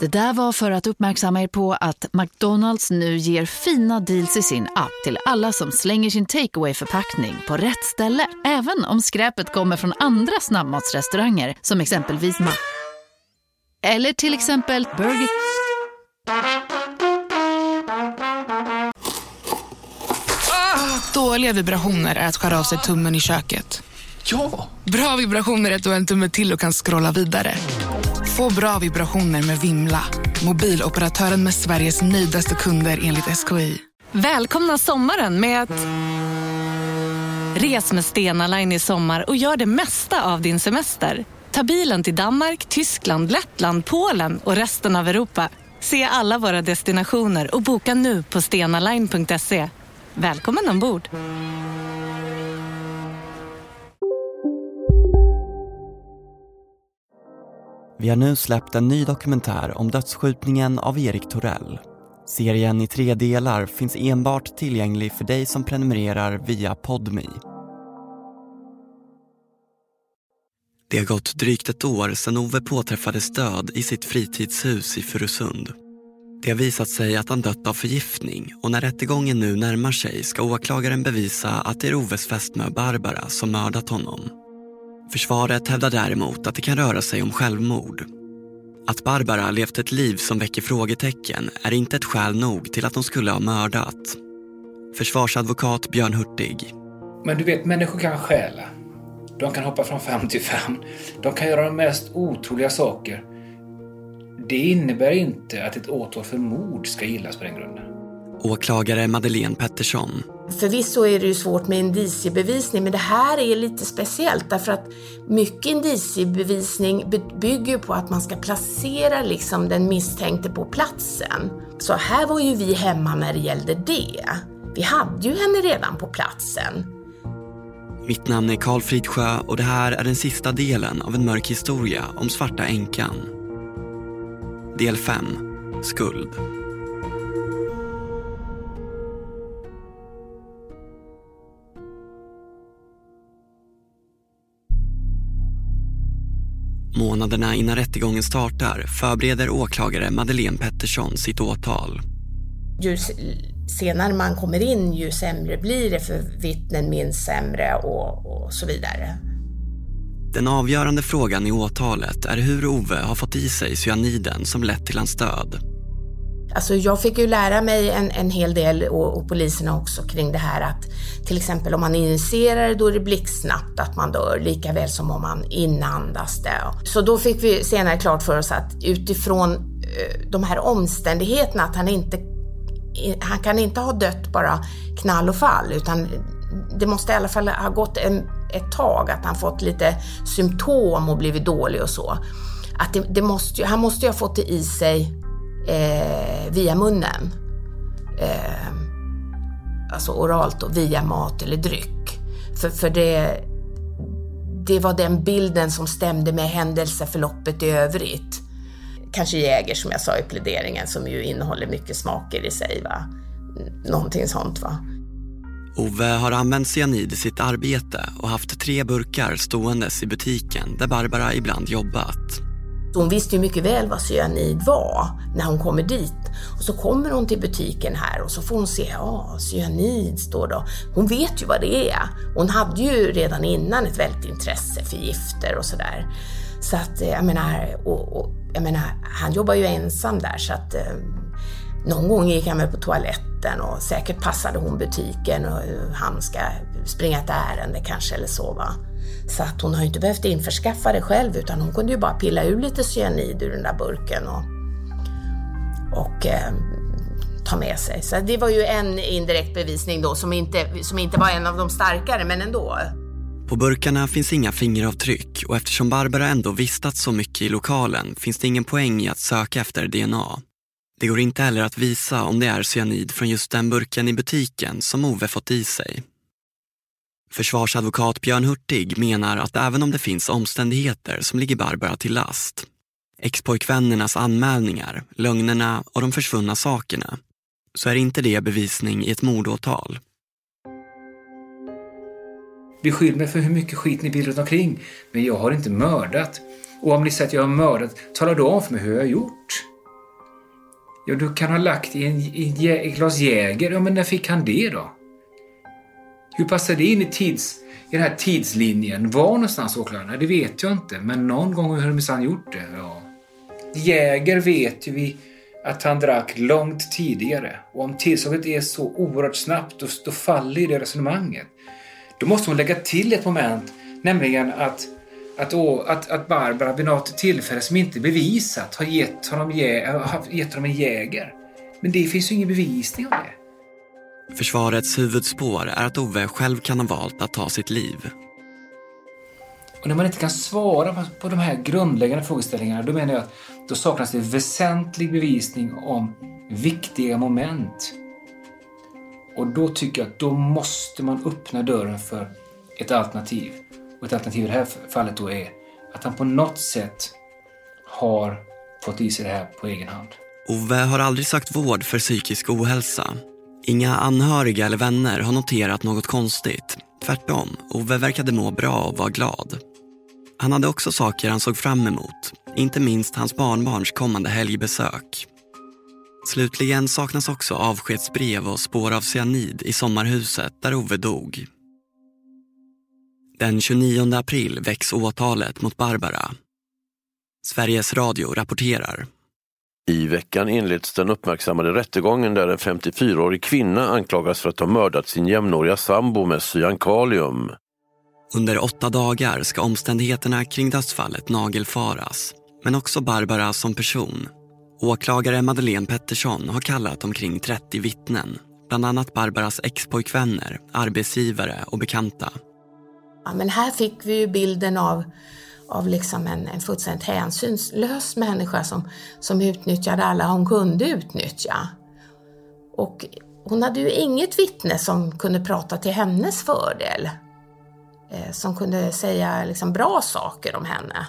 Det där var för att uppmärksamma er på att McDonalds nu ger fina deals i sin app till alla som slänger sin takeaway förpackning på rätt ställe. Även om skräpet kommer från andra snabbmatsrestauranger som exempelvis Ma... Eller till exempel Burger... Dåliga vibrationer är att skära av sig tummen i köket. Ja! Bra vibrationer är att du har en tumme till och kan scrolla vidare. Få bra vibrationer med Vimla. Mobiloperatören med Sveriges nöjdaste kunder enligt SKI. Välkomna sommaren med att... Res med Stena Line i sommar och gör det mesta av din semester. Ta bilen till Danmark, Tyskland, Lettland, Polen och resten av Europa. Se alla våra destinationer och boka nu på stenaline.se. Välkommen ombord! Vi har nu släppt en ny dokumentär om dödsskjutningen av Erik Torell. Serien i tre delar finns enbart tillgänglig för dig som prenumererar via Podmi. Det har gått drygt ett år sedan Ove påträffades död i sitt fritidshus i Furusund. Det har visat sig att han dött av förgiftning och när rättegången nu närmar sig ska åklagaren bevisa att det är Oves fästmö Barbara som mördat honom. Försvaret hävdar däremot att det kan röra sig om självmord. Att Barbara levt ett liv som väcker frågetecken är inte ett skäl nog till att hon skulle ha mördat. Försvarsadvokat Björn Hurtig. Men du vet, människor kan stjäla. De kan hoppa från fem till fem. De kan göra de mest otroliga saker. Det innebär inte att ett åtal för mord ska gillas på den grunden. Åklagare Madeleine Pettersson. Förvisso är det ju svårt med indiciebevisning, men det här är lite speciellt därför att mycket indiciebevisning bygger på att man ska placera liksom den misstänkte på platsen. Så här var ju vi hemma när det gällde det. Vi hade ju henne redan på platsen. Mitt namn är Karl Fridsjö och det här är den sista delen av en mörk historia om Svarta änkan. Del 5. Skuld. Månaderna innan rättegången startar förbereder åklagare Madeleine Pettersson sitt åtal. Ju senare man kommer in, ju sämre blir det för vittnen minns sämre och, och så vidare. Den avgörande frågan i åtalet är hur Ove har fått i sig cyaniden som lett till hans död. Alltså jag fick ju lära mig en, en hel del och, och poliserna också kring det här att till exempel om man injicerar det då är det blixtsnabbt att man dör lika väl som om man inandas det. Så då fick vi senare klart för oss att utifrån eh, de här omständigheterna att han inte eh, han kan inte ha dött bara knall och fall utan det måste i alla fall ha gått en, ett tag att han fått lite symptom och blivit dålig och så. Att det, det måste, han måste ju ha fått det i sig eh, via munnen. Eh, alltså oralt och via mat eller dryck. För, för det, det var den bilden som stämde med händelseförloppet i övrigt. Kanske Jäger som jag sa i pläderingen som ju innehåller mycket smaker i sig. Va? Någonting sånt va. Ove har använt cyanid i sitt arbete och haft tre burkar ståendes i butiken där Barbara ibland jobbat. Så hon visste ju mycket väl vad cyanid var när hon kommer dit. Och så kommer hon till butiken här och så får hon se, ja, cyanid står det. Hon vet ju vad det är. Hon hade ju redan innan ett väldigt intresse för gifter och sådär. Så att, eh, jag menar, och, och, jag menar, han jobbar ju ensam där så att eh, någon gång gick han väl på toaletten och säkert passade hon butiken och eh, han ska springa ett ärende kanske eller så va. Så att hon har inte behövt införskaffa det själv utan hon kunde ju bara pilla ur lite cyanid ur den där burken och, och eh, ta med sig. Så det var ju en indirekt bevisning då som inte, som inte var en av de starkare men ändå. På burkarna finns inga fingeravtryck och eftersom Barbara ändå vistats så mycket i lokalen finns det ingen poäng i att söka efter DNA. Det går inte heller att visa om det är cyanid från just den burken i butiken som Ove fått i sig. Försvarsadvokat Björn Hurtig menar att även om det finns omständigheter som ligger Barbara till last, expojkvännernas anmälningar, lögnerna och de försvunna sakerna, så är inte det bevisning i ett mordåtal. Beskyll mig för hur mycket skit ni vill runt omkring, men jag har inte mördat. Och om ni säger att jag har mördat, tala då om för mig hur jag har gjort. Ja, du kan ha lagt i, en, i ett glas Jäger. Ja, men när fick han det då? Hur passar det in i, tids, i den här tidslinjen? Var någonstans åklagaren? Det vet jag inte, men någon gång har minsann gjort det. Ja. Jäger vet ju vi att han drack långt tidigare. Och om tillståndet är så oerhört snabbt, då, då faller det resonemanget. Då måste hon lägga till ett moment, nämligen att att, att, att Barbara vid något tillfälle som inte bevisat har gett honom, har gett honom en jäger. Men det finns ju ingen bevisning av det. Försvarets huvudspår är att Ove själv kan ha valt att ta sitt liv. Och när man inte kan svara på de här grundläggande frågeställningarna, då menar jag att då saknas det väsentlig bevisning om viktiga moment. Och då tycker jag att då måste man öppna dörren för ett alternativ. Och ett alternativ i det här fallet då är att han på något sätt har fått i sig det här på egen hand. Ove har aldrig sökt vård för psykisk ohälsa. Inga anhöriga eller vänner har noterat något konstigt. Tvärtom, Ove verkade må bra och var glad. Han hade också saker han såg fram emot, inte minst hans barnbarns kommande helgbesök. Slutligen saknas också avskedsbrev och spår av cyanid i sommarhuset där Ove dog. Den 29 april väcks åtalet mot Barbara. Sveriges Radio rapporterar. I veckan inleds den uppmärksammade rättegången där en 54-årig kvinna anklagas för att ha mördat sin jämnåriga sambo med cyankalium. Under åtta dagar ska omständigheterna kring dödsfallet nagelfaras, men också Barbara som person. Åklagare Madeleine Pettersson har kallat omkring 30 vittnen, bland annat Barbaras expojkvänner, arbetsgivare och bekanta. Ja, men här fick vi ju bilden av, av liksom en, en fullständigt hänsynslös människa som, som utnyttjade alla hon kunde utnyttja. Och hon hade ju inget vittne som kunde prata till hennes fördel. Eh, som kunde säga liksom bra saker om henne.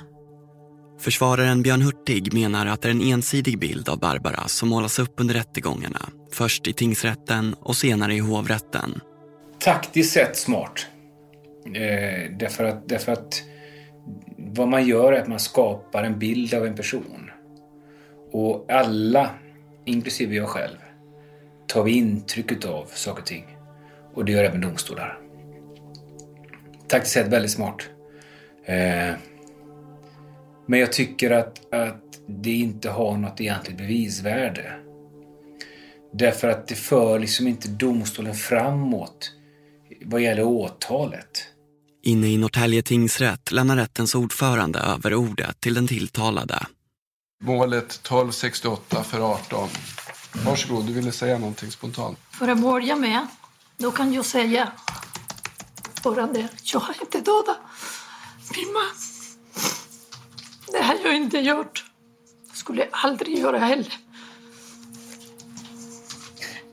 Försvararen Björn Hurtig menar att det är en ensidig bild av Barbara som målas upp under rättegångarna. Först i tingsrätten och senare i hovrätten. Taktiskt sett smart. Eh, därför, att, därför att vad man gör är att man skapar en bild av en person. Och alla, inklusive jag själv, tar vi intryck av saker och ting. Och det gör även domstolar. Taktiskt sett väldigt smart. Eh, men jag tycker att, att det inte har något egentligt bevisvärde. Därför att det för liksom inte domstolen framåt vad gäller åtalet. Inne i Norrtälje tingsrätt lämnar rättens ordförande över ordet till den tilltalade. Målet 1268 för 18. Varsågod, du ville säga någonting spontant. För att börja med, då kan jag säga bara det. Jag har inte dödat min man. Det har jag inte gjort. Skulle aldrig göra heller.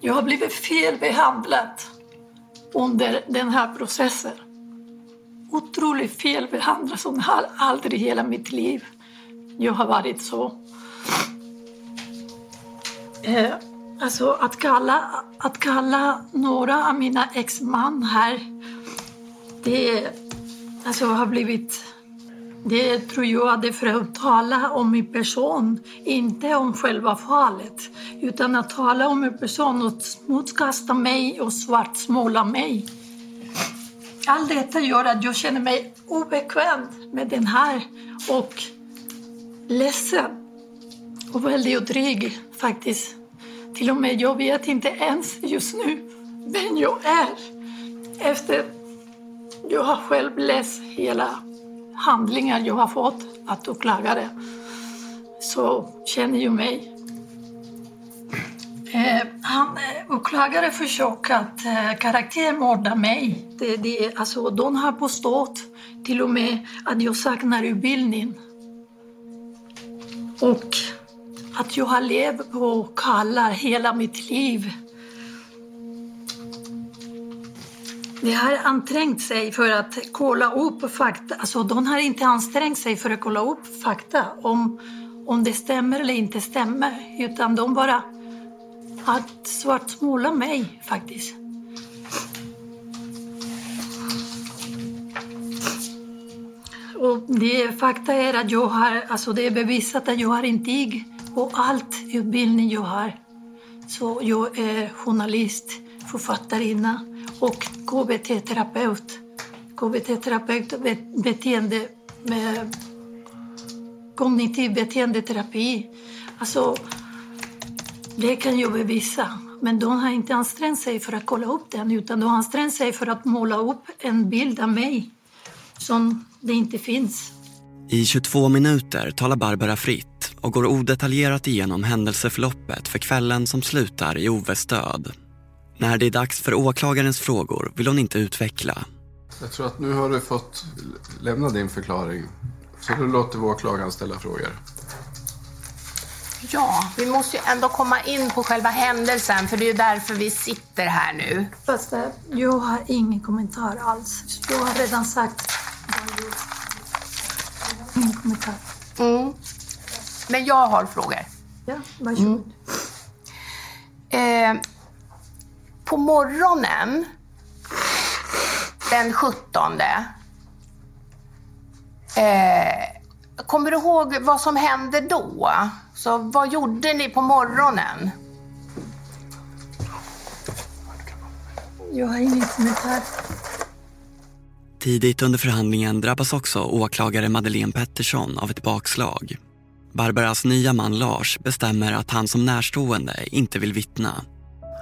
Jag har blivit felbehandlad under den här processen. Otroligt felbehandlad som jag aldrig i hela mitt liv jag har varit så. Eh, alltså att kalla, att kalla några av mina exman här, det alltså, har blivit det tror jag är för att tala om min person, inte om själva fallet. Utan att tala om min person och smutskasta mig och svartsmåla mig. Allt detta gör att jag känner mig obekväm med den här och ledsen och väldigt dryg faktiskt. Till och med jag vet inte ens just nu vem jag är efter jag har själv läst hela handlingar jag har fått att åklagare så känner ju mig. Eh, han, eh, åklagare försöker att eh, karaktärmörda mig. Det, det, alltså, de har påstått till och med att jag saknar utbildning. Och att jag har levt på kallar hela mitt liv. De har ansträngt sig för att kolla upp fakta. Alltså, de har inte ansträngt sig för att kolla upp fakta om, om det stämmer eller inte stämmer. Utan de bara att svartmåla mig faktiskt. Och det fakta är att jag har, alltså det är bevisat att jag har intyg och allt utbildning jag har. Så jag är journalist, författarinna och KBT-terapeut. KBT-terapeut beteende med kognitiv beteendeterapi. Alltså, det kan jag bevisa. Men de har inte ansträngt sig för att kolla upp den utan de har ansträngt sig för att måla upp en bild av mig som det inte finns. I 22 minuter talar Barbara fritt och går odetaljerat igenom händelseförloppet för kvällen som slutar i Oves död. När det är dags för åklagarens frågor vill hon inte utveckla. Jag tror att nu har du fått lämna din förklaring. Så då låter vi åklagaren ställa frågor. Ja, vi måste ju ändå komma in på själva händelsen för det är ju därför vi sitter här nu. Fast eh, jag har ingen kommentar alls. Jag har redan sagt Ingen kommentar. Mm. Men jag har frågor. Ja, varsågod. Mm. Eh, på morgonen den 17 eh, Kommer du ihåg vad som hände då? Så vad gjorde ni på morgonen? Jag har ingen kommentar. Tidigt under förhandlingen drabbas också åklagare Madeleine Pettersson av ett bakslag. Barbaras nya man Lars bestämmer att han som närstående inte vill vittna.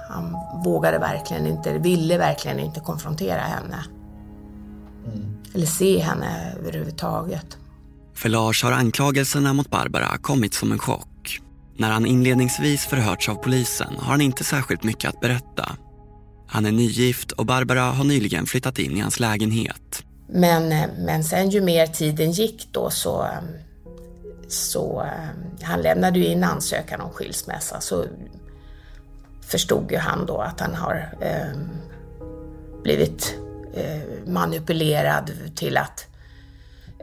Han vågade verkligen inte, ville verkligen inte konfrontera henne. Mm. Eller se henne överhuvudtaget. För Lars har anklagelserna mot Barbara kommit som en chock. När han inledningsvis förhörts av polisen har han inte särskilt mycket att berätta. Han är nygift och Barbara har nyligen flyttat in i hans lägenhet. Men, eh, men sen ju mer tiden gick då så, eh, så eh, han lämnade ju in ansökan om skilsmässa så förstod ju han då att han har eh, blivit eh, manipulerad till att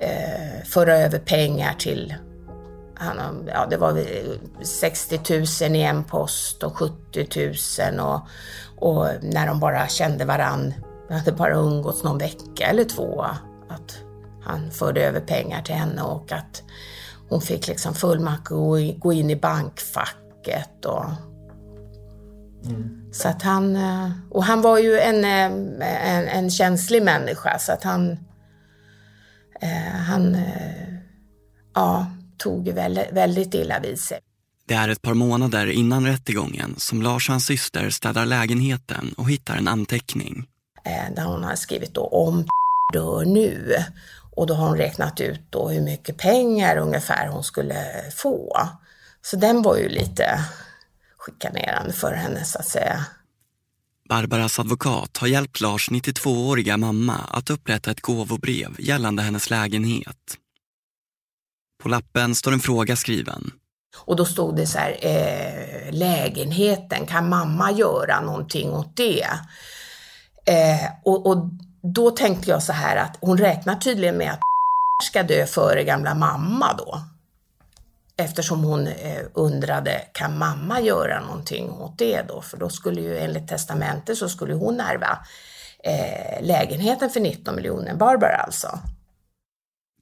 eh, föra över pengar till han, ja, det var 60 000 i en post och 70 000 och, och när de bara kände varann, de hade bara umgåtts någon vecka eller två, att han förde över pengar till henne och att hon fick liksom fullmakt att gå in i bankfacket och mm. Så att han, eh, och han var ju en, eh, en, en känslig människa så att han, han ja, tog väldigt, väldigt illa vid sig. Det är ett par månader innan rättegången som Lars och hans syster städar lägenheten och hittar en anteckning. Där hon har skrivit då om dör nu. Och då har hon räknat ut då hur mycket pengar ungefär hon skulle få. Så den var ju lite chikanerande för henne så att säga. Barbaras advokat har hjälpt Lars 92-åriga mamma att upprätta ett gåvobrev gällande hennes lägenhet. På lappen står en fråga skriven. Och då stod det så här, eh, lägenheten, kan mamma göra någonting åt det? Eh, och, och, då tänkte jag så här att hon räknar tydligen med att ska dö före gamla mamma då. Eftersom hon eh, undrade, kan mamma göra någonting åt det då? För då skulle ju enligt testamentet så skulle hon ärva eh, lägenheten för 19 miljoner, Barbara alltså.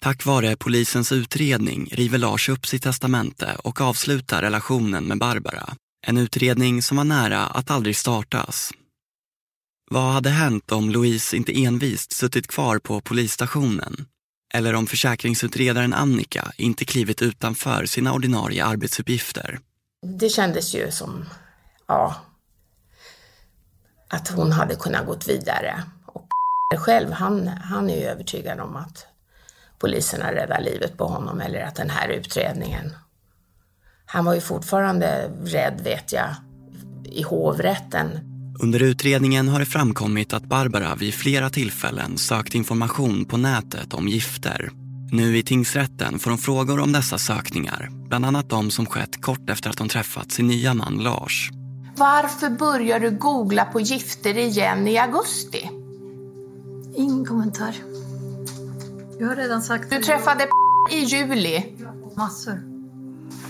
Tack vare polisens utredning river Lars upp sitt testamente och avslutar relationen med Barbara. En utredning som var nära att aldrig startas. Vad hade hänt om Louise inte envist suttit kvar på polisstationen? Eller om försäkringsutredaren Annika inte klivit utanför sina ordinarie arbetsuppgifter? Det kändes ju som, ja, att hon hade kunnat gått vidare. Och själv, han, han är ju övertygad om att poliserna räddar livet på honom eller att den här utredningen. Han var ju fortfarande rädd, vet jag, i hovrätten. Under utredningen har det framkommit att Barbara vid flera tillfällen sökt information på nätet om gifter. Nu i tingsrätten får hon frågor om dessa sökningar, bland annat de som skett kort efter att hon träffat sin nya man Lars. Varför börjar du googla på gifter igen i augusti? Ingen kommentar. Jag har redan sagt Du träffade i juli. Massor.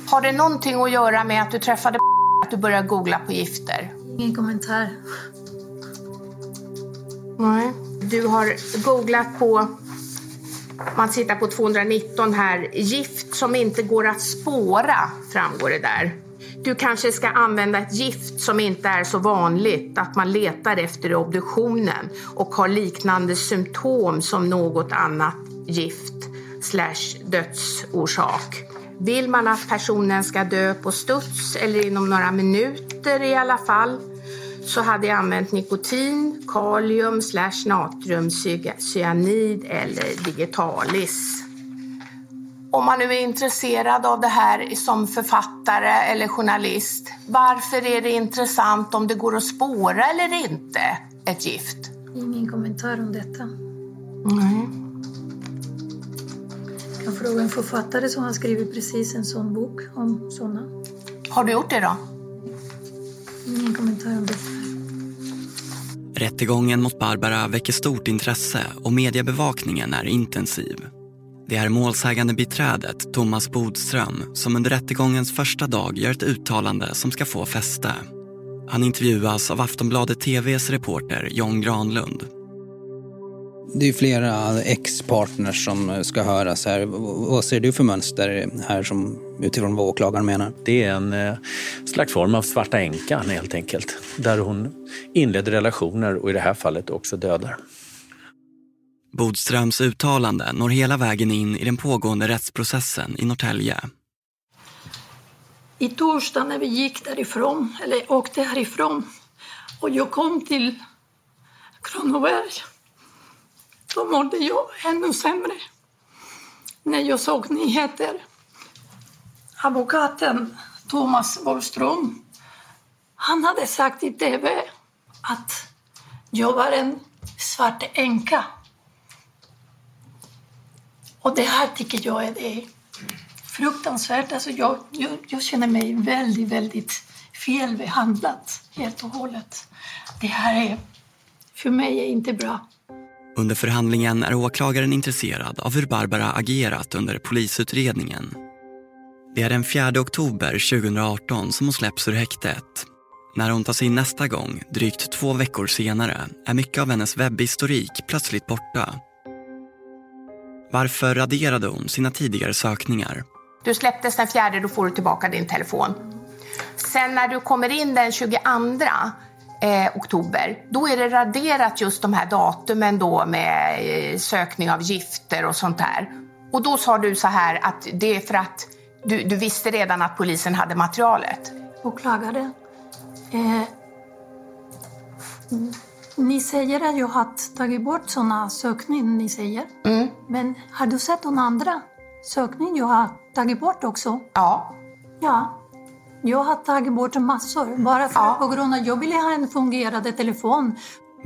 Har det någonting att göra med att du träffade att du började googla på gifter? Ingen kommentar. Nej. Du har googlat på Man tittar på 219 här. Gift som inte går att spåra framgår det där. Du kanske ska använda ett gift som inte är så vanligt att man letar efter obduktionen och har liknande symptom som något annat gift slash dödsorsak. Vill man att personen ska dö på studs eller inom några minuter i alla fall så hade jag använt nikotin, kalium slash natrium, cyanid eller digitalis. Om man nu är intresserad av det här som författare eller journalist, varför är det intressant om det går att spåra eller inte ett gift? Ingen kommentar om detta. Nej. Jag kan fråga en författare som har skrivit precis en sån bok om såna. Har du gjort det då? Ingen kommentar om det. Rättegången mot Barbara väcker stort intresse och mediebevakningen är intensiv. Det är målsägande biträdet Thomas Bodström som under rättegångens första dag gör ett uttalande som ska få fäste. Han intervjuas av Aftonbladet TVs reporter John Granlund. Det är flera ex-partners som ska höras här. Vad ser du för mönster här som, utifrån vad åklagaren menar? Det är en eh, slags form av svarta änkan helt enkelt. Där hon inleder relationer och i det här fallet också dödar. Bodströms uttalande når hela vägen in i den pågående rättsprocessen i Norrtälje. I torsdag när vi gick därifrån, eller åkte härifrån, och jag kom till Kronoberg, då mådde jag ännu sämre. När jag såg nyheter. Advokaten Thomas Borgström, han hade sagt i tv att jag var en svart änka. Och det här tycker jag är det fruktansvärt. Alltså jag, jag, jag känner mig väldigt, väldigt felbehandlad helt och hållet. Det här är, för mig är inte bra. Under förhandlingen är åklagaren intresserad av hur Barbara agerat under polisutredningen. Det är den 4 oktober 2018 som hon släpps ur häktet. När hon tas in nästa gång, drygt två veckor senare, är mycket av hennes webbhistorik plötsligt borta. Varför raderade hon sina tidigare sökningar? Du släpptes den fjärde, då får du tillbaka din telefon. Sen när du kommer in den 22 eh, oktober, då är det raderat just de här datumen då med eh, sökning av gifter och sånt där. Och då sa du så här att det är för att du, du visste redan att polisen hade materialet. Åklagare, eh, ni säger att jag har tagit bort sådana sökningar, ni säger. Mm. Men har du sett någon andra sökning jag har tagit bort också? Ja. Ja. Jag har tagit bort massor, bara för Ja. att på grund av att jag ville ha en fungerande telefon.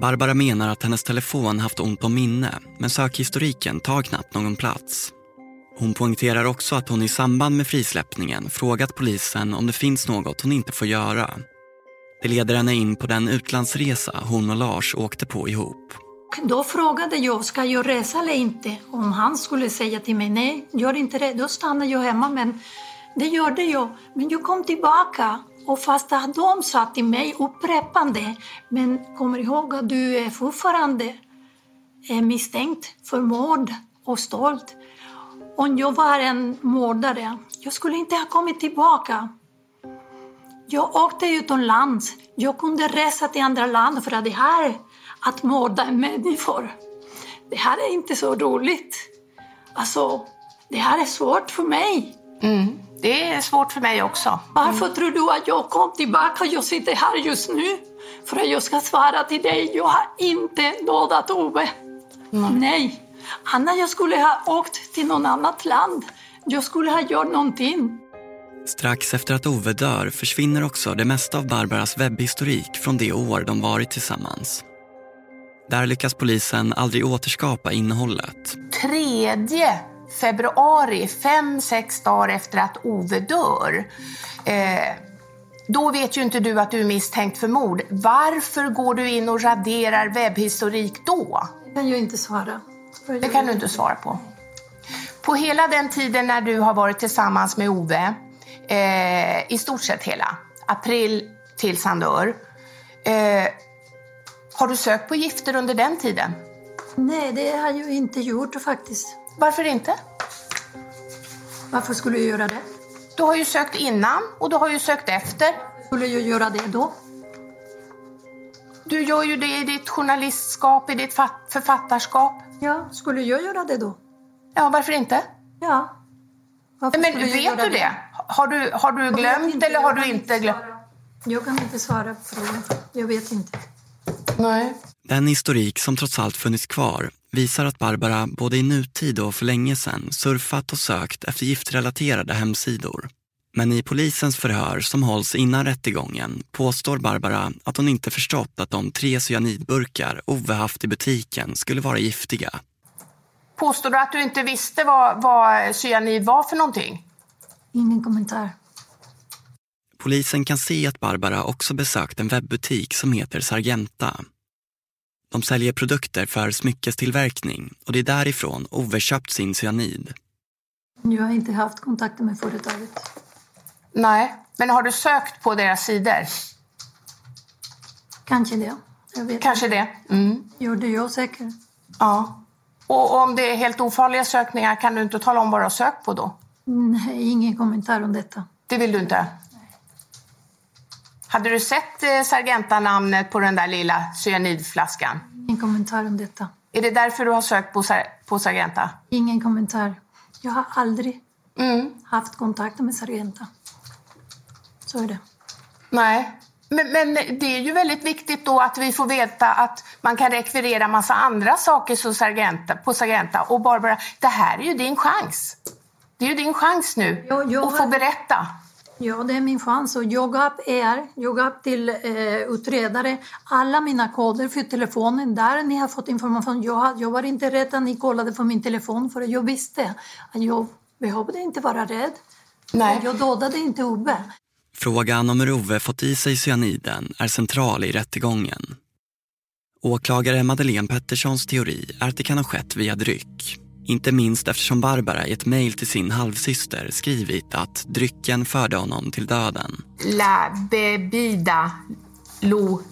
Barbara menar att hennes telefon haft ont om minne men sökhistoriken tar knappt någon plats. Hon poängterar också att hon i samband med frisläppningen frågat polisen om det finns något hon inte får göra. Det leder henne in på den utlandsresa hon och Lars åkte på ihop. Då frågade jag, ska jag resa eller inte? Om han skulle säga till mig, nej, gör inte det, då stannar jag hemma. Men det gjorde jag. Men jag kom tillbaka och fast att de sa till mig upprepande, men kommer ihåg att du är fortfarande är misstänkt för mord och stolt. Om jag var en mördare, jag skulle inte ha kommit tillbaka. Jag åkte utomlands. Jag kunde resa till andra land för att det här, att mörda människor, det här är inte så roligt. Alltså, det här är svårt för mig. Mm. Det är svårt för mig också. Varför tror du att jag kom tillbaka och jag sitter här just nu? För att jag ska svara till dig, jag har inte dödat Ove. Nej. Annars jag skulle ha åkt till något annat land. Jag skulle ha gjort någonting. Strax efter att Ove dör försvinner också det mesta av Barbaras webbhistorik från det år de varit tillsammans. Där lyckas polisen aldrig återskapa innehållet. 3 februari, fem, sex dagar efter att Ove dör. Eh, då vet ju inte du att du är misstänkt för mord. Varför går du in och raderar webbhistorik då? Det kan jag inte svara. Det kan du inte svara på. På hela den tiden när du har varit tillsammans med Ove, eh, i stort sett hela, april tills han dör, eh, har du sökt på gifter under den tiden? Nej, det har jag inte gjort faktiskt. Varför inte? Varför skulle jag göra det? Du har ju sökt innan och du har ju sökt efter. Skulle jag göra det då? Du gör ju det i ditt journalistskap, i ditt författarskap. Ja, skulle jag göra det då? Ja, varför inte? Ja. Varför Men vet du det? det? Har du, har du glömt eller har du inte glömt? Jag kan inte svara på frågan. Jag vet inte. Nej. Den historik som trots allt funnits kvar visar att Barbara både i nutid och för länge sedan surfat och sökt efter giftrelaterade hemsidor. Men i polisens förhör som hålls innan rättegången påstår Barbara att hon inte förstått att de tre cyanidburkar Ove haft i butiken skulle vara giftiga. Påstår du att du inte visste vad, vad cyanid var för någonting? Ingen kommentar. Polisen kan se att Barbara också besökt en webbutik som heter Sargenta. De säljer produkter för smyckestillverkning och det är därifrån Ove köpt sin cyanid. Jag har inte haft kontakt med företaget. Nej, men har du sökt på deras sidor? Kanske det. Jag vet Kanske det? Mm. Gjorde jag säkert. Ja. Och om det är helt ofarliga sökningar, kan du inte tala om vad du har sökt på då? Nej, ingen kommentar om detta. Det vill du inte? Hade du sett eh, Sargenta-namnet på den där lilla cyanidflaskan? Ingen kommentar om detta. Är det därför du har sökt på, på Sargenta? Ingen kommentar. Jag har aldrig mm. haft kontakt med Sargenta. Så är det. Nej. Men, men, det är ju väldigt viktigt då att vi får veta att man kan rekvirera massa andra saker Sargenta, på Sargenta. Och Barbara, det här är ju din chans. Det är ju din chans nu jag att få berätta. Ja, det är min chans. Och jag gav er, jag gav till eh, utredare alla mina koder för telefonen där ni har fått information. Jag, jag var inte rädd att ni kollade på min telefon för jag visste att jag behövde inte vara rädd. Nej. Jag dödade inte Ove. Frågan om hur Ove fått i sig cyaniden är central i rättegången. Åklagare Madeleine Petterssons teori är att det kan ha skett via dryck. Inte minst eftersom Barbara i ett mejl till sin halvsyster skrivit att drycken förde honom till döden. La bebida lo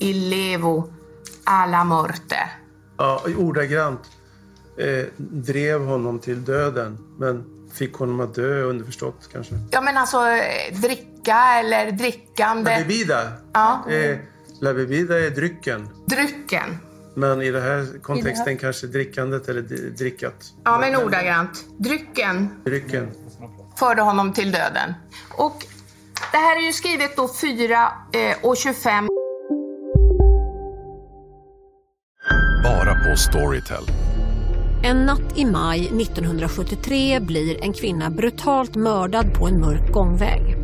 ilevo alla morte. Ja, ordagrant. Eh, drev honom till döden, men fick honom att dö underförstått kanske. Ja, men alltså dricka eller drickande. La bebida. Ja. Eh, la bebida är drycken. Drycken. Men i den här kontexten här... kanske drickandet eller drickat. Ja, men ordagrant. Drycken. Drycken. Förde honom till döden. Och det här är ju skrivet då 4 eh, och 25. Bara på Storytel. En natt i maj 1973 blir en kvinna brutalt mördad på en mörk gångväg.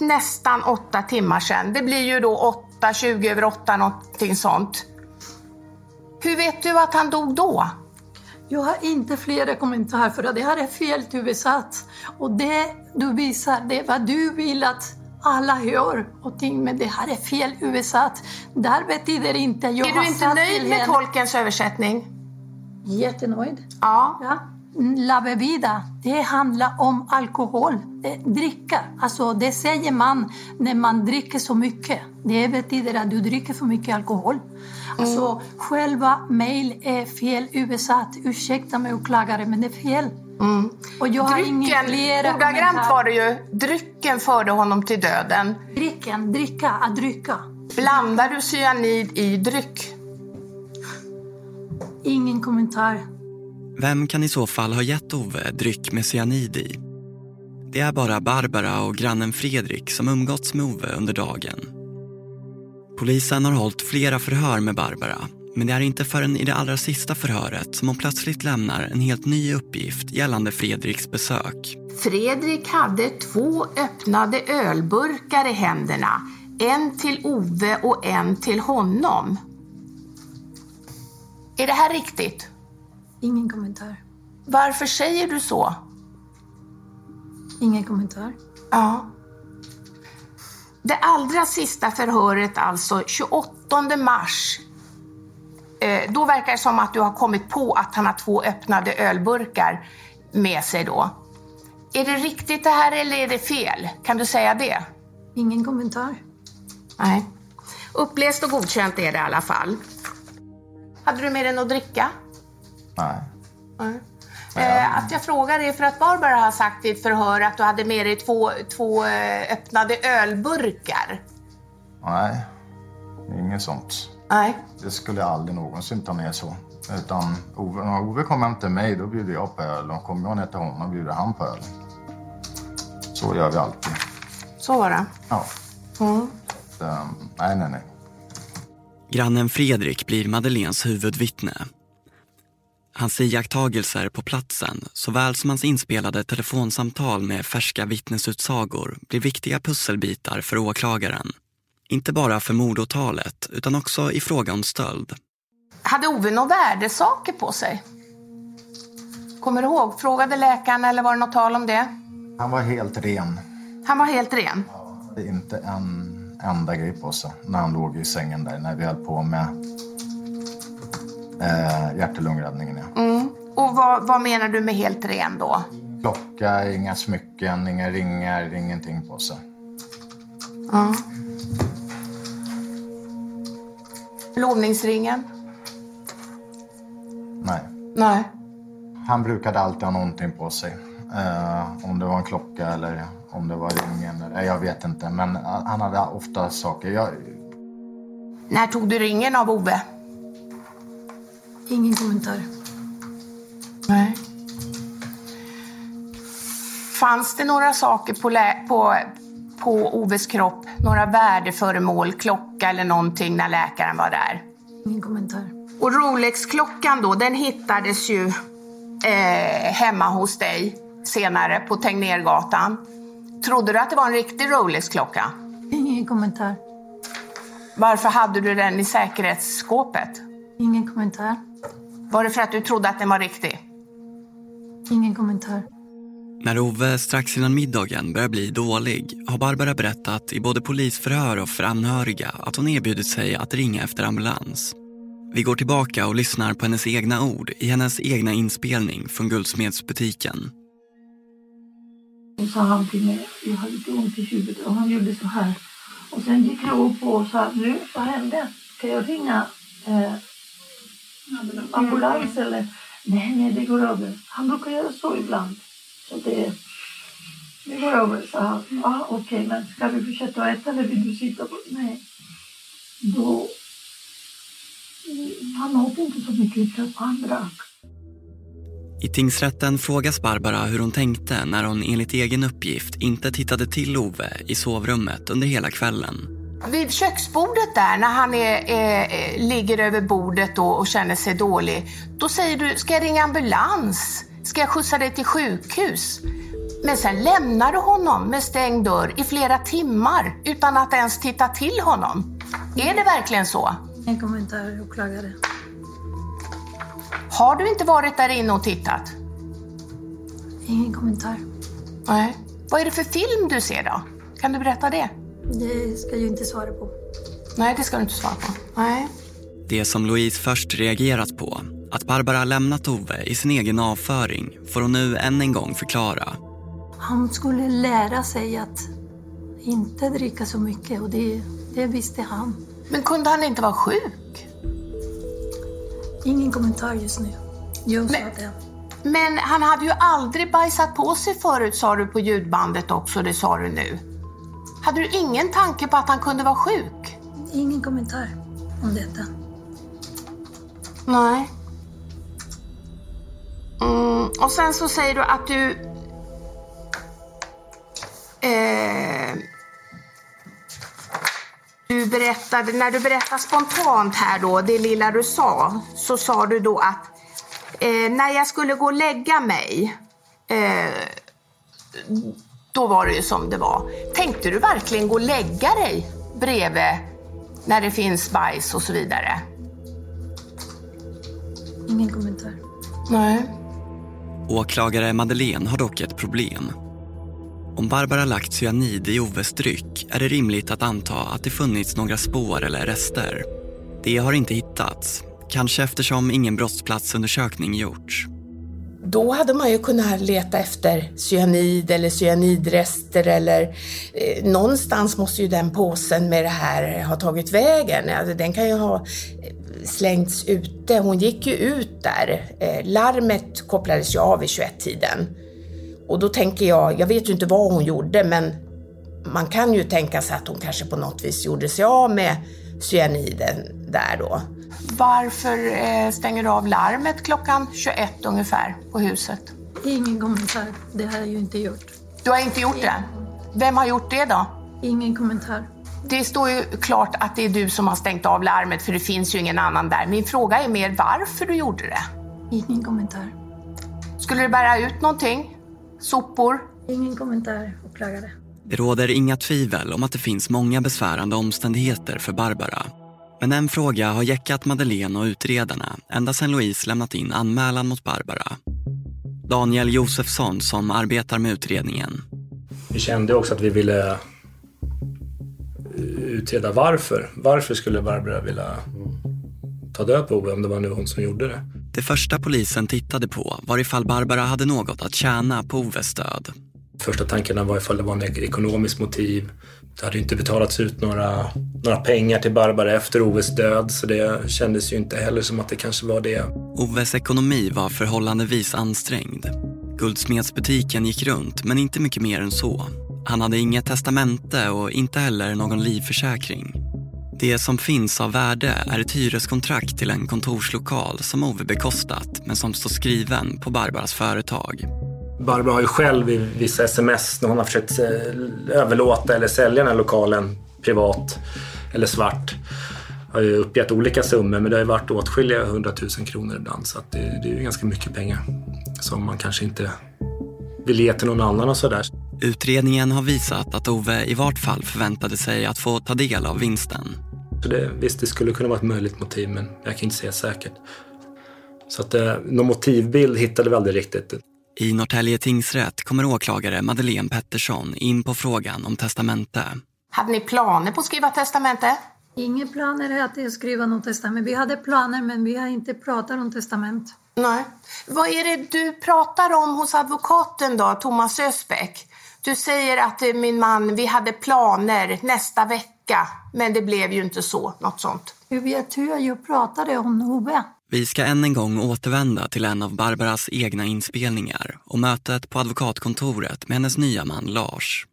nästan åtta timmar sedan, det blir ju då 8, 20 över 8, någonting sånt. Hur vet du att han dog då? Jag har inte flera kommentarer för det här är fel översatt. Och det du visar, det är vad du vill att alla hör och ting, men det här är fel översatt. Där betyder inte jag Är du inte nöjd med tolkens översättning? Jättenöjd. Ja. ja. La bebida, det handlar om alkohol, dricka. Alltså det säger man när man dricker så mycket. Det betyder att du dricker för mycket alkohol. Mm. Alltså själva mail är fel översatt. Ursäkta mig åklagare, men det är fel. Mm. Och jag har ingen flera ordagrant var det ju, drycken förde honom till döden. Drycken, dricka, att dricka. Blandar du cyanid i dryck? Ingen kommentar. Vem kan i så fall ha gett Ove dryck med cyanid i? Det är bara Barbara och grannen Fredrik som umgåtts med Ove under dagen. Polisen har hållit flera förhör med Barbara men det är inte förrän i det allra sista förhöret som hon plötsligt lämnar en helt ny uppgift gällande Fredriks besök. Fredrik hade två öppnade ölburkar i händerna. En till Ove och en till honom. Är det här riktigt? Ingen kommentar. Varför säger du så? Ingen kommentar. Ja. Det allra sista förhöret alltså, 28 mars. Eh, då verkar det som att du har kommit på att han har två öppnade ölburkar med sig då. Är det riktigt det här eller är det fel? Kan du säga det? Ingen kommentar. Nej. Uppläst och godkänt är det i alla fall. Hade du med dig något att dricka? Nej. Nej. Eh, att jag frågar är för att Barbara har sagt i ett förhör att du hade med dig två, två eh, öppnade ölburkar. Nej, inget sånt. Nej. Det skulle jag aldrig någonsin ta med så. Utan Ove, när Ove kom hem till mig, då bjuder jag på öl. Och kommer jag ner till honom, bjuder han på öl. Så gör vi alltid. Så var det. Ja. Mm. Så, um, nej, nej, nej. Grannen Fredrik blir Madeleines huvudvittne. Hans iakttagelser på platsen såväl som hans inspelade telefonsamtal med färska vittnesutsagor blir viktiga pusselbitar för åklagaren. Inte bara för mordåtalet utan också i fråga om stöld. Hade Ove några värdesaker på sig? Kommer du ihåg? Frågade läkaren eller var det något tal om det? Han var helt ren. Han var helt ren? Det är inte en enda grej på sig när han låg i sängen där när vi höll på med eh, hjärt och lungräddningen. Ja. Mm. Och vad, vad menar du med helt ren då? Klocka, inga smycken, inga ringar, ingenting på sig. Ja. Förlovningsringen? Nej. Nej. Han brukade alltid ha någonting på sig. Eh, om det var en klocka eller om det var ringen. Eller, jag vet inte, men han hade ofta saker. Jag, När tog du ringen av Ove? Ingen kommentar. Nej. Fanns det några saker på, lä- på, på Oves kropp? Några värdeföremål, klocka eller någonting när läkaren var där? Ingen kommentar. Och Rolex-klockan då, den hittades ju eh, hemma hos dig senare på Tegnérgatan. Trodde du att det var en riktig Rolex-klocka? Ingen kommentar. Varför hade du den i säkerhetsskåpet? Ingen kommentar. Var det för att du trodde att den var riktig? Ingen kommentar. När Ove strax innan middagen börjar bli dålig har Barbara berättat i både polisförhör och för anhöriga att hon erbjudit sig att ringa efter ambulans. Vi går tillbaka och lyssnar på hennes egna ord i hennes egna inspelning från guldsmedsbutiken. Och sa han till mig, jag har lite ont i huvudet och han gjorde så här. Och sen gick jag upp och sa, nu vad hände? Ska jag ringa eh, ambulans eller? Nej, nej, det går över. Han brukar göra så ibland. Så det, det går över, sa han. Ja, okej, men ska vi fortsätta att äta eller vill du sitta på? Nej. Då, han åt inte så mycket utan han drack. I tingsrätten frågas Barbara hur hon tänkte när hon enligt egen uppgift inte tittade till Ove i sovrummet under hela kvällen. Vid köksbordet där, när han är, eh, ligger över bordet då och känner sig dålig, då säger du, ska jag ringa ambulans? Ska jag skjutsa dig till sjukhus? Men sen lämnar du honom med stängd dörr i flera timmar utan att ens titta till honom. Är det verkligen så? Ingen kommentar, åklagare. Har du inte varit där inne och tittat? Ingen kommentar. Nej. Vad är det för film du ser då? Kan du berätta det? Det ska jag ju inte svara på. Nej, det ska du inte svara på. Nej. Det som Louise först reagerat på, att Barbara lämnat Ove i sin egen avföring, får hon nu än en gång förklara. Han skulle lära sig att inte dricka så mycket och det, det visste han. Men kunde han inte vara sjuk? Ingen kommentar just nu. Jag sa det. Men han hade ju aldrig bajsat på sig förut sa du på ljudbandet också, det sa du nu. Hade du ingen tanke på att han kunde vara sjuk? Ingen kommentar om detta. Nej. Mm, och sen så säger du att du... Eh, Du berättade, när du berättade spontant här då, det lilla du sa, så sa du då att eh, när jag skulle gå och lägga mig, eh, då var det ju som det var. Tänkte du verkligen gå och lägga dig bredvid när det finns bajs och så vidare? Ingen kommentar. Nej. Åklagare Madeleine har dock ett problem. Om Barbara lagt cyanid i Oves dryck är det rimligt att anta att det funnits några spår eller rester. Det har inte hittats, kanske eftersom ingen brottsplatsundersökning gjorts. Då hade man ju kunnat leta efter cyanid eller cyanidrester eller eh, någonstans måste ju den påsen med det här ha tagit vägen. Alltså, den kan ju ha eh, slängts ute. Hon gick ju ut där. Eh, larmet kopplades ju av vid 21-tiden. Och då tänker jag, jag vet ju inte vad hon gjorde men man kan ju tänka sig att hon kanske på något vis gjorde sig av med cyaniden där då. Varför eh, stänger du av larmet klockan 21 ungefär på huset? Ingen kommentar. Det har jag ju inte gjort. Du har inte gjort det? Vem har gjort det då? Ingen kommentar. Det står ju klart att det är du som har stängt av larmet för det finns ju ingen annan där. Min fråga är mer varför du gjorde det. Ingen kommentar. Skulle du bära ut någonting? Sopor? Ingen kommentar, åklagare. Det råder inga tvivel om att det finns många besvärande omständigheter för Barbara. Men en fråga har jäckat Madeleine och utredarna ända sedan Louise lämnat in anmälan mot Barbara. Daniel Josefsson som arbetar med utredningen. Vi kände också att vi ville eh, utreda varför. Varför skulle Barbara vilja ta död på Ove om det var nu hon som gjorde det? Det första polisen tittade på var ifall Barbara hade något att tjäna på Oves död. Första tankarna var ifall det var en ekonomisk motiv. Det hade ju inte betalats ut några, några pengar till Barbara efter Oves död så det kändes ju inte heller som att det kanske var det. Oves ekonomi var förhållandevis ansträngd. Guldsmedsbutiken gick runt men inte mycket mer än så. Han hade inget testamente och inte heller någon livförsäkring. Det som finns av värde är ett hyreskontrakt till en kontorslokal som Ove bekostat men som står skriven på Barbaras företag. Barbara har ju själv i vissa sms när hon har försökt eh, överlåta eller sälja den här lokalen privat eller svart har ju uppgett olika summor men det har ju varit åtskilliga hundratusen kronor ibland så det, det är ju ganska mycket pengar som man kanske inte vill ge till någon annan och sådär. Utredningen har visat att Ove i vart fall förväntade sig att få ta del av vinsten. Så det, visst, det skulle kunna vara ett möjligt motiv men jag kan inte säga säkert. Så att eh, någon motivbild hittade vi aldrig riktigt. I Norrtälje tingsrätt kommer åklagare Madeleine Pettersson in på frågan om testamente. Hade ni planer på att skriva testamente? Inga planer att skriva något testament. Vi hade planer men vi har inte pratat om testament. Nej. Vad är det du pratar om hos advokaten då, Thomas Ösbäck? Du säger att eh, min man, vi hade planer nästa vecka, men det blev ju inte så, något sånt. Hur vet hur jag pratade om Ove? Vi ska än en gång återvända till en av Barbaras egna inspelningar och mötet på advokatkontoret med hennes nya man Lars.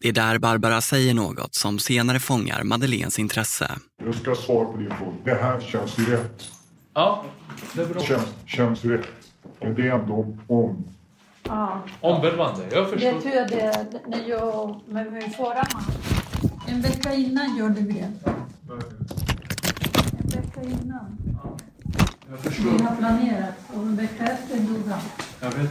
Det är där Barbara säger något som senare fångar Madeleines intresse. Jag ska svara på din fråga. Det här känns ju rätt. Ja, det är bra. Känns, känns rätt. Men det är ändå om. Ja. Omvälvande, jag förstår. Det tror jag det när jag med min förra man. En vecka innan gjorde vi det. En vecka innan. Jag förstår. Vi har planerat och en vecka efter han. Jag vet.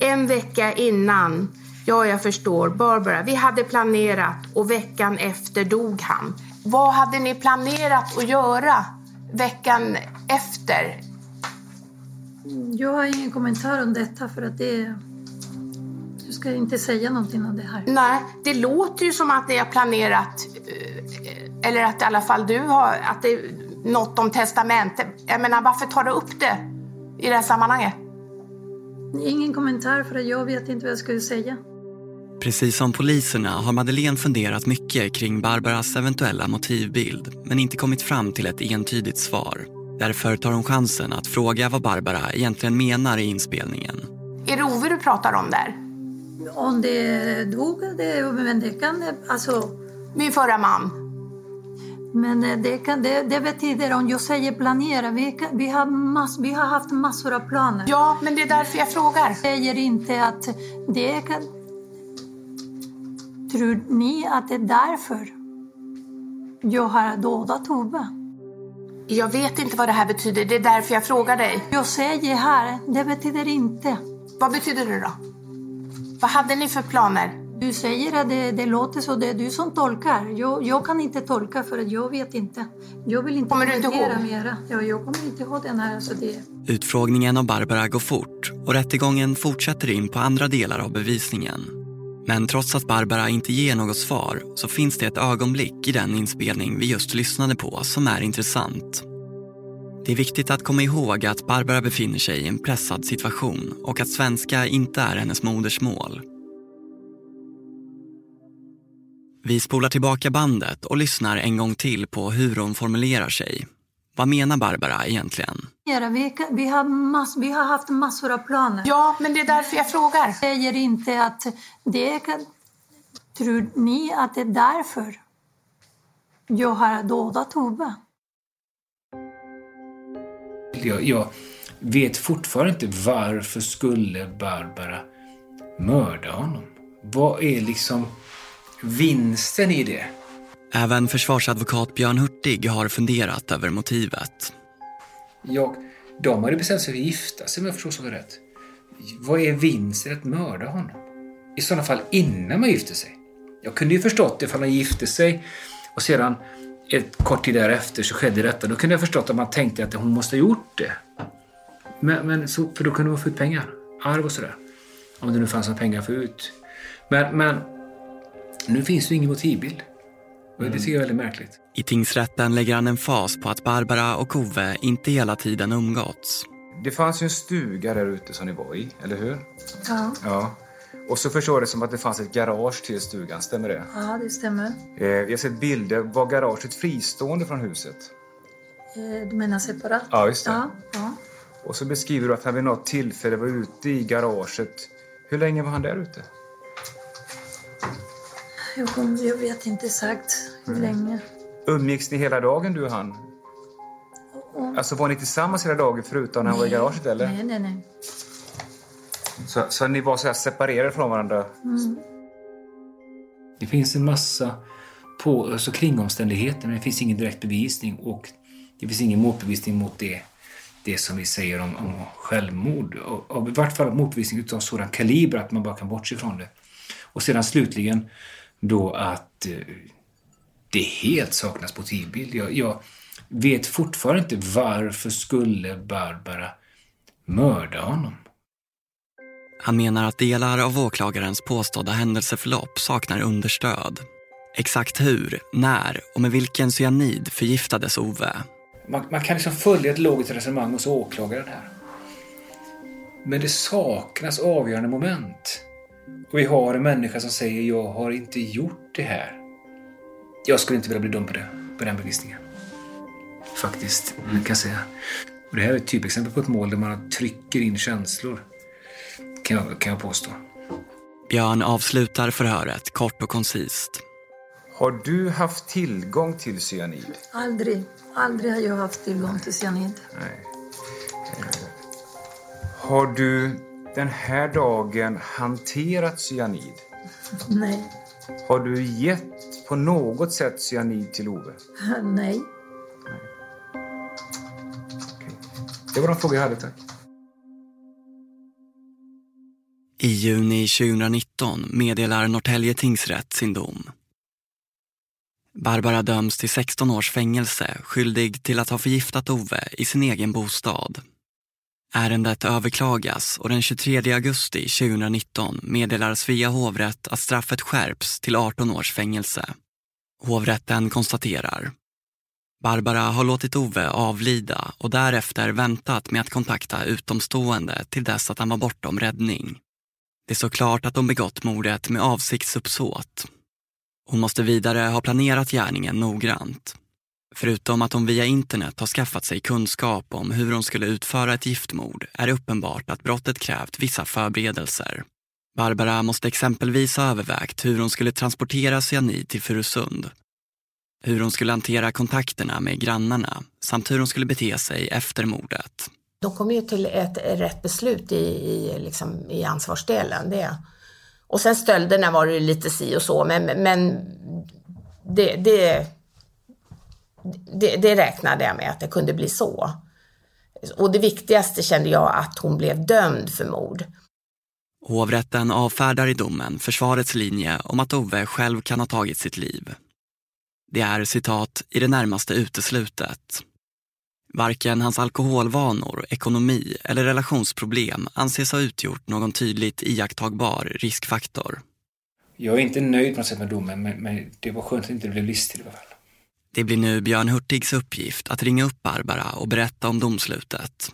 En vecka innan, ja jag förstår, Barbara, vi hade planerat och veckan efter dog han. Vad hade ni planerat att göra veckan efter? Jag har ingen kommentar om detta för att det Du ska inte säga någonting om det här. Nej, det låter ju som att ni har planerat, eh, eller att i alla fall du har, att det något om testamente. Jag menar, varför tar du upp det i det här sammanhanget? Ingen kommentar för att jag vet inte vad jag skulle säga. Precis som poliserna har Madeleine funderat mycket kring Barbaras eventuella motivbild men inte kommit fram till ett entydigt svar. Därför tar hon chansen att fråga vad Barbara egentligen menar i inspelningen. Är det Ove du pratar om där? Om det dog, det, men det kan... Alltså, Min förra man. Men det, kan, det, det betyder, om jag säger planera, vi, kan, vi, har mass, vi har haft massor av planer. Ja, men det är därför jag frågar. Jag säger inte att det kan... Tror ni att det är därför jag har dödat Ove? Jag vet inte vad det här betyder, det är därför jag frågar dig. Jag säger här, det betyder inte. Vad betyder det då? Vad hade ni för planer? Du säger att det, det låter så, det är du som tolkar. Jag, jag kan inte tolka för att jag vet inte. Jag vill inte Kommer kommentera ihåg? mera. Ja, jag kommer inte ihåg den här. Så det... Utfrågningen av Barbara går fort och rättegången fortsätter in på andra delar av bevisningen. Men trots att Barbara inte ger något svar så finns det ett ögonblick i den inspelning vi just lyssnade på som är intressant. Det är viktigt att komma ihåg att Barbara befinner sig i en pressad situation och att svenska inte är hennes modersmål. Vi spolar tillbaka bandet och lyssnar en gång till på hur hon formulerar sig. Vad menar Barbara egentligen? Vi, kan- vi, har mass, vi har haft massor av planer. Ja, men det är därför jag frågar. Jag säger inte att det. Tror ni att det är därför jag har dödat Ove? Jag, jag vet fortfarande inte varför skulle Barbara mörda honom? Vad är liksom vinsten i det? Även försvarsadvokat Björn Hurtig har funderat över motivet. Jag, de hade bestämt sig för att gifta sig om jag förstår saken rätt. Vad är vinsten att mörda honom? I sådana fall innan man gifter sig. Jag kunde ju förstått det ifall man gifte sig och sedan ett kort tid därefter så skedde detta. Då kunde jag förstått att man tänkte att hon måste ha gjort det. Men, men så, för då kunde man få ut pengar. Arv och sådär. Om det nu fanns några pengar att få ut. Men, men nu finns det ingen motivbild. Och det tycker jag är väldigt märkligt. I tingsrätten lägger han en fas på att Barbara och Ove inte hela tiden umgåtts. Det fanns ju en stuga där ute som ni var i, eller hur? Ja, Ja. Och så förstår jag det som att det fanns ett garage till stugan, stämmer det? ja det stämmer. Eh, jag har sett bilder. Var garaget fristående från huset? Eh, Du menar separat? Ja, just det. Ja, ja. Och så beskriver du att han vid något tillfälle var ute i garaget. Hur länge var han där ute? Jag, vet inte exakt hur länge. Umgicks ni hela dagen, du och han? Alltså var ni tillsammans hela dagen förutom när han var i garaget, eller? Nej, nej, nej. Så, så ni var så här separerade från varandra? Mm. Det finns en massa på, alltså kringomständigheter men det finns ingen direkt bevisning och det finns ingen motbevisning mot det, det som vi säger om, om självmord. Och, och I vart fall motbevisning utav sådan kaliber att man bara kan bortse från det. Och sedan slutligen då att eh, det helt saknas motivbild. Jag, jag vet fortfarande inte varför skulle Barbara mörda honom. Han menar att delar av åklagarens påstådda händelseförlopp saknar understöd. Exakt hur, när och med vilken cyanid förgiftades Ove? Man, man kan liksom följa ett logiskt resonemang hos åklagaren här. Men det saknas avgörande moment. Och vi har en människa som säger jag har inte gjort det här. Jag skulle inte vilja bli dömd på, det, på den bevisningen. Faktiskt, kan jag säga. Och det här är ett typexempel på ett mål där man trycker in känslor. Kan jag, kan jag påstå. Björn avslutar förhöret kort och koncist. Har du haft tillgång till cyanid? Aldrig, aldrig har jag haft tillgång till cyanid. Nej. Eh, Har du den här dagen hanterat cyanid? Nej, Har du gett på något sätt cyanid till Ove? nej. Det var de frågor jag hade, tack. I juni 2019 meddelar Norrtälje tingsrätt sin dom. Barbara döms till 16 års fängelse skyldig till att ha förgiftat Ove i sin egen bostad. Ärendet överklagas och den 23 augusti 2019 meddelar Svea hovrätt att straffet skärps till 18 års fängelse. Hovrätten konstaterar Barbara har låtit Ove avlida och därefter väntat med att kontakta utomstående till dess att han var bortom räddning. Det står klart att hon begått mordet med avsiktsuppsåt. Hon måste vidare ha planerat gärningen noggrant. Förutom att hon via internet har skaffat sig kunskap om hur hon skulle utföra ett giftmord är det uppenbart att brottet krävt vissa förberedelser. Barbara måste exempelvis ha övervägt hur hon skulle transportera cyanid till Furusund. Hur hon skulle hantera kontakterna med grannarna samt hur hon skulle bete sig efter mordet. De kom ju till ett rätt beslut i, i, liksom, i ansvarsdelen. Det. Och sen stölderna var det lite si och så, men, men det, det, det, det räknade jag med att det kunde bli så. Och det viktigaste kände jag att hon blev dömd för mord. Hovrätten avfärdar i domen försvarets linje om att Ove själv kan ha tagit sitt liv. Det är citat i det närmaste uteslutet. Varken hans alkoholvanor, ekonomi eller relationsproblem anses ha utgjort någon tydligt iakttagbar riskfaktor. Jag är inte nöjd på något sätt med domen, men, men det var skönt att det inte blev livstid i alla fall. Det blir nu Björn Hurtigs uppgift att ringa upp Barbara och berätta om domslutet.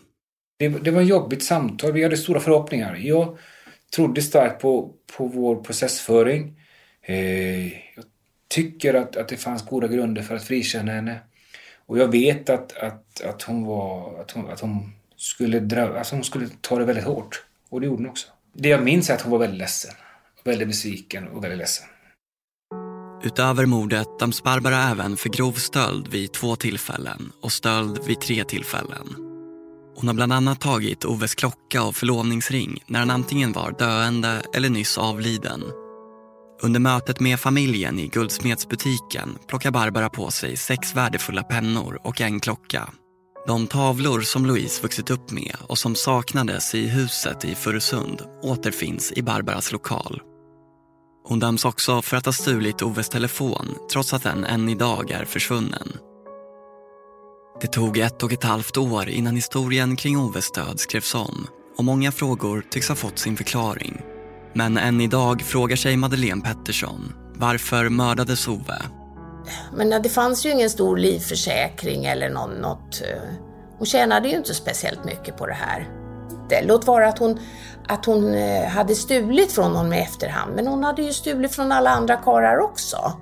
Det, det var ett jobbigt samtal. Vi hade stora förhoppningar. Jag trodde starkt på, på vår processföring. Eh, jag tycker att, att det fanns goda grunder för att frikänna henne. Och jag vet att, att, att, hon, var, att, hon, att hon, skulle dra, alltså hon skulle ta det väldigt hårt. Och det gjorde hon också. Det jag minns är att hon var väldigt ledsen. Väldigt besviken och väldigt ledsen. Utöver mordet döms Barbara även för grov stöld vid två tillfällen och stöld vid tre tillfällen. Hon har bland annat tagit Oves klocka och förlovningsring när han antingen var döende eller nyss avliden. Under mötet med familjen i guldsmedsbutiken plockar Barbara på sig sex värdefulla pennor och en klocka. De tavlor som Louise vuxit upp med och som saknades i huset i Furusund återfinns i Barbaras lokal. Hon döms också för att ha stulit Oves telefon trots att den än idag är försvunnen. Det tog ett och ett halvt år innan historien kring Oves död skrevs om och många frågor tycks ha fått sin förklaring. Men än idag frågar sig Madeleine Pettersson varför mördades Ove? Men det fanns ju ingen stor livförsäkring eller någon, något... Eh, hon tjänade ju inte speciellt mycket på det här. Låt vara att hon, att hon eh, hade stulit från honom i efterhand, men hon hade ju stulit från alla andra karlar också.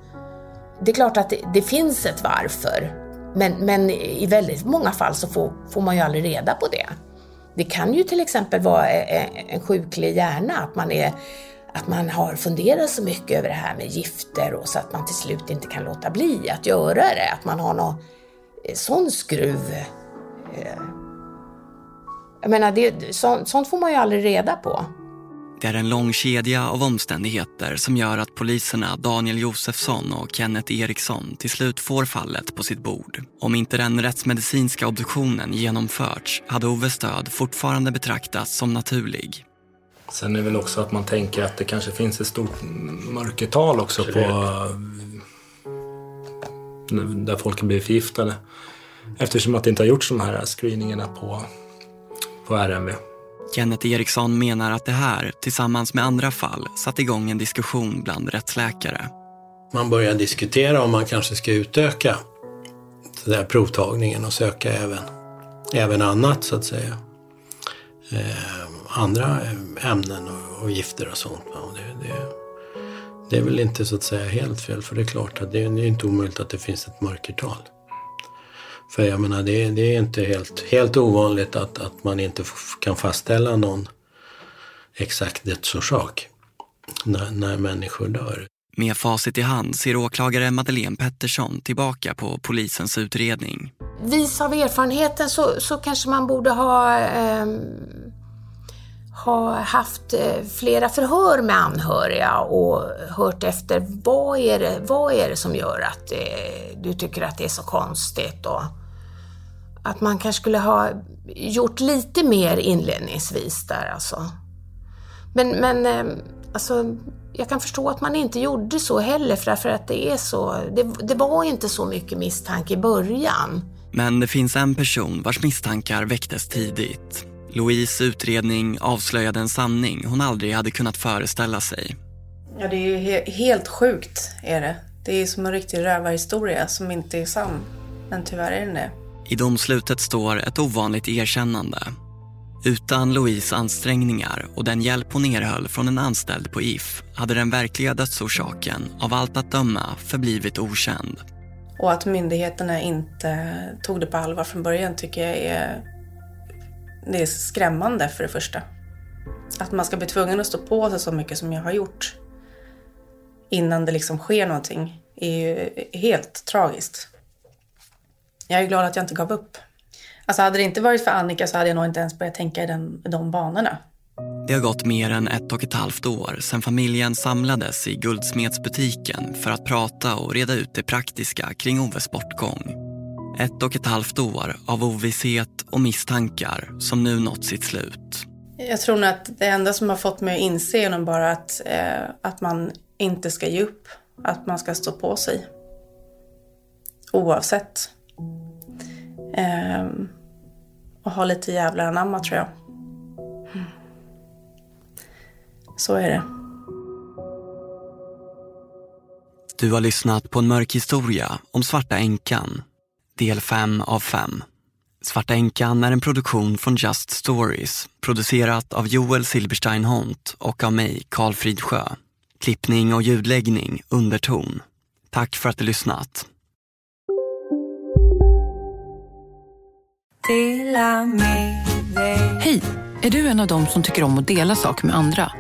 Det är klart att det, det finns ett varför, men, men i väldigt många fall så får, får man ju aldrig reda på det. Det kan ju till exempel vara eh, eh, en, sjuklig hjärna, att man, är, att man har funderat så mycket över det här med gifter och så att man till slut inte kan låta bli att göra det. Att man har någon sån skruv eh. Jag menar, det, sånt, sånt får man ju aldrig reda på. Det är en lång kedja av omständigheter som gör att poliserna Daniel Josefsson och Kenneth Eriksson till slut får fallet på sitt bord. Om inte den rättsmedicinska obduktionen genomförts hade Oves död fortfarande betraktats som naturlig. Sen är det väl också att man tänker att det kanske finns ett stort mörkertal också på där folk blir förgiftade. Eftersom att det inte har gjorts de här screeningarna på, på RMV. Kenneth Eriksson menar att det här, tillsammans med andra fall, satt igång en diskussion bland rättsläkare. Man börjar diskutera om man kanske ska utöka den där provtagningen och söka även, även annat så att säga. Eh, andra ämnen och, och gifter och sånt. Och det, det, det är väl inte så att säga helt fel för det är klart att det, det är inte omöjligt att det finns ett mörkertal. För jag menar det, det är inte helt, helt ovanligt att, att man inte kan fastställa någon exakt dödsorsak när, när människor dör. Med facit i hand ser åklagare Madeleine Pettersson tillbaka på polisens utredning. Vis av erfarenheten så, så kanske man borde ha, ehm, ha haft eh, flera förhör med anhöriga och hört efter vad är det, vad är det som gör att eh, du tycker att det är så konstigt och att man kanske skulle ha gjort lite mer inledningsvis där alltså. Men, men eh, alltså, jag kan förstå att man inte gjorde så heller för att det är så, det, det var inte så mycket misstanke i början. Men det finns en person vars misstankar väcktes tidigt. Louise utredning avslöjade en sanning hon aldrig hade kunnat föreställa sig. Ja, det är ju he- helt sjukt är det. Det är som en riktig rövarhistoria som inte är sann. Men tyvärr är den det. I domslutet står ett ovanligt erkännande. Utan Louise ansträngningar och den hjälp hon erhöll från en anställd på If hade den verkliga dödsorsaken av allt att döma förblivit okänd. Och att myndigheterna inte tog det på allvar från början tycker jag är, det är skrämmande för det första. Att man ska bli tvungen att stå på sig så mycket som jag har gjort innan det liksom sker någonting är ju helt tragiskt. Jag är glad att jag inte gav upp. Alltså hade det inte varit för Annika så hade jag nog inte ens börjat tänka i den, i de banorna. Det har gått mer än ett och ett halvt år sedan familjen samlades i guldsmedsbutiken för att prata och reda ut det praktiska kring Oves bortgång. Ett och ett halvt år av ovisshet och misstankar som nu nått sitt slut. Jag tror nog att det enda som har fått mig att inse är bara att, eh, att man inte ska ge upp. Att man ska stå på sig. Oavsett. Eh, och ha lite jävlar anamma tror jag. Så är det. Du har lyssnat på en mörk historia om Svarta änkan. Del 5 av 5. Svarta änkan är en produktion från Just Stories. Producerat av Joel Silberstein Hont och av mig, Karl Fridsjö. Klippning och ljudläggning, Underton. Tack för att du lyssnat. Hej! Är du en av dem som tycker om att dela saker med andra?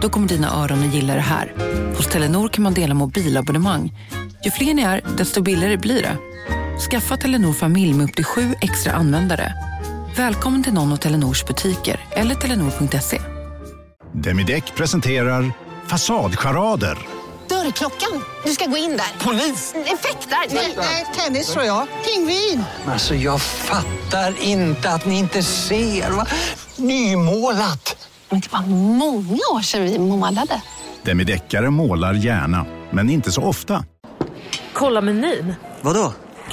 Då kommer dina öron att gilla det här. Hos Telenor kan man dela mobilabonnemang. Ju fler ni är, desto billigare blir det. Skaffa Telenor familj med upp till sju extra användare. Välkommen till någon av Telenors butiker eller telenor.se. Demideck presenterar Fasadcharader. Dörrklockan. Du ska gå in där. Polis? Effektar? Nej, tennis tror jag. Pingvin. Alltså jag fattar inte att ni inte ser. Va? Nymålat! Men det var många år sedan vi målade. Demideckare målar gärna, men inte så ofta. Kolla menyn. Vadå?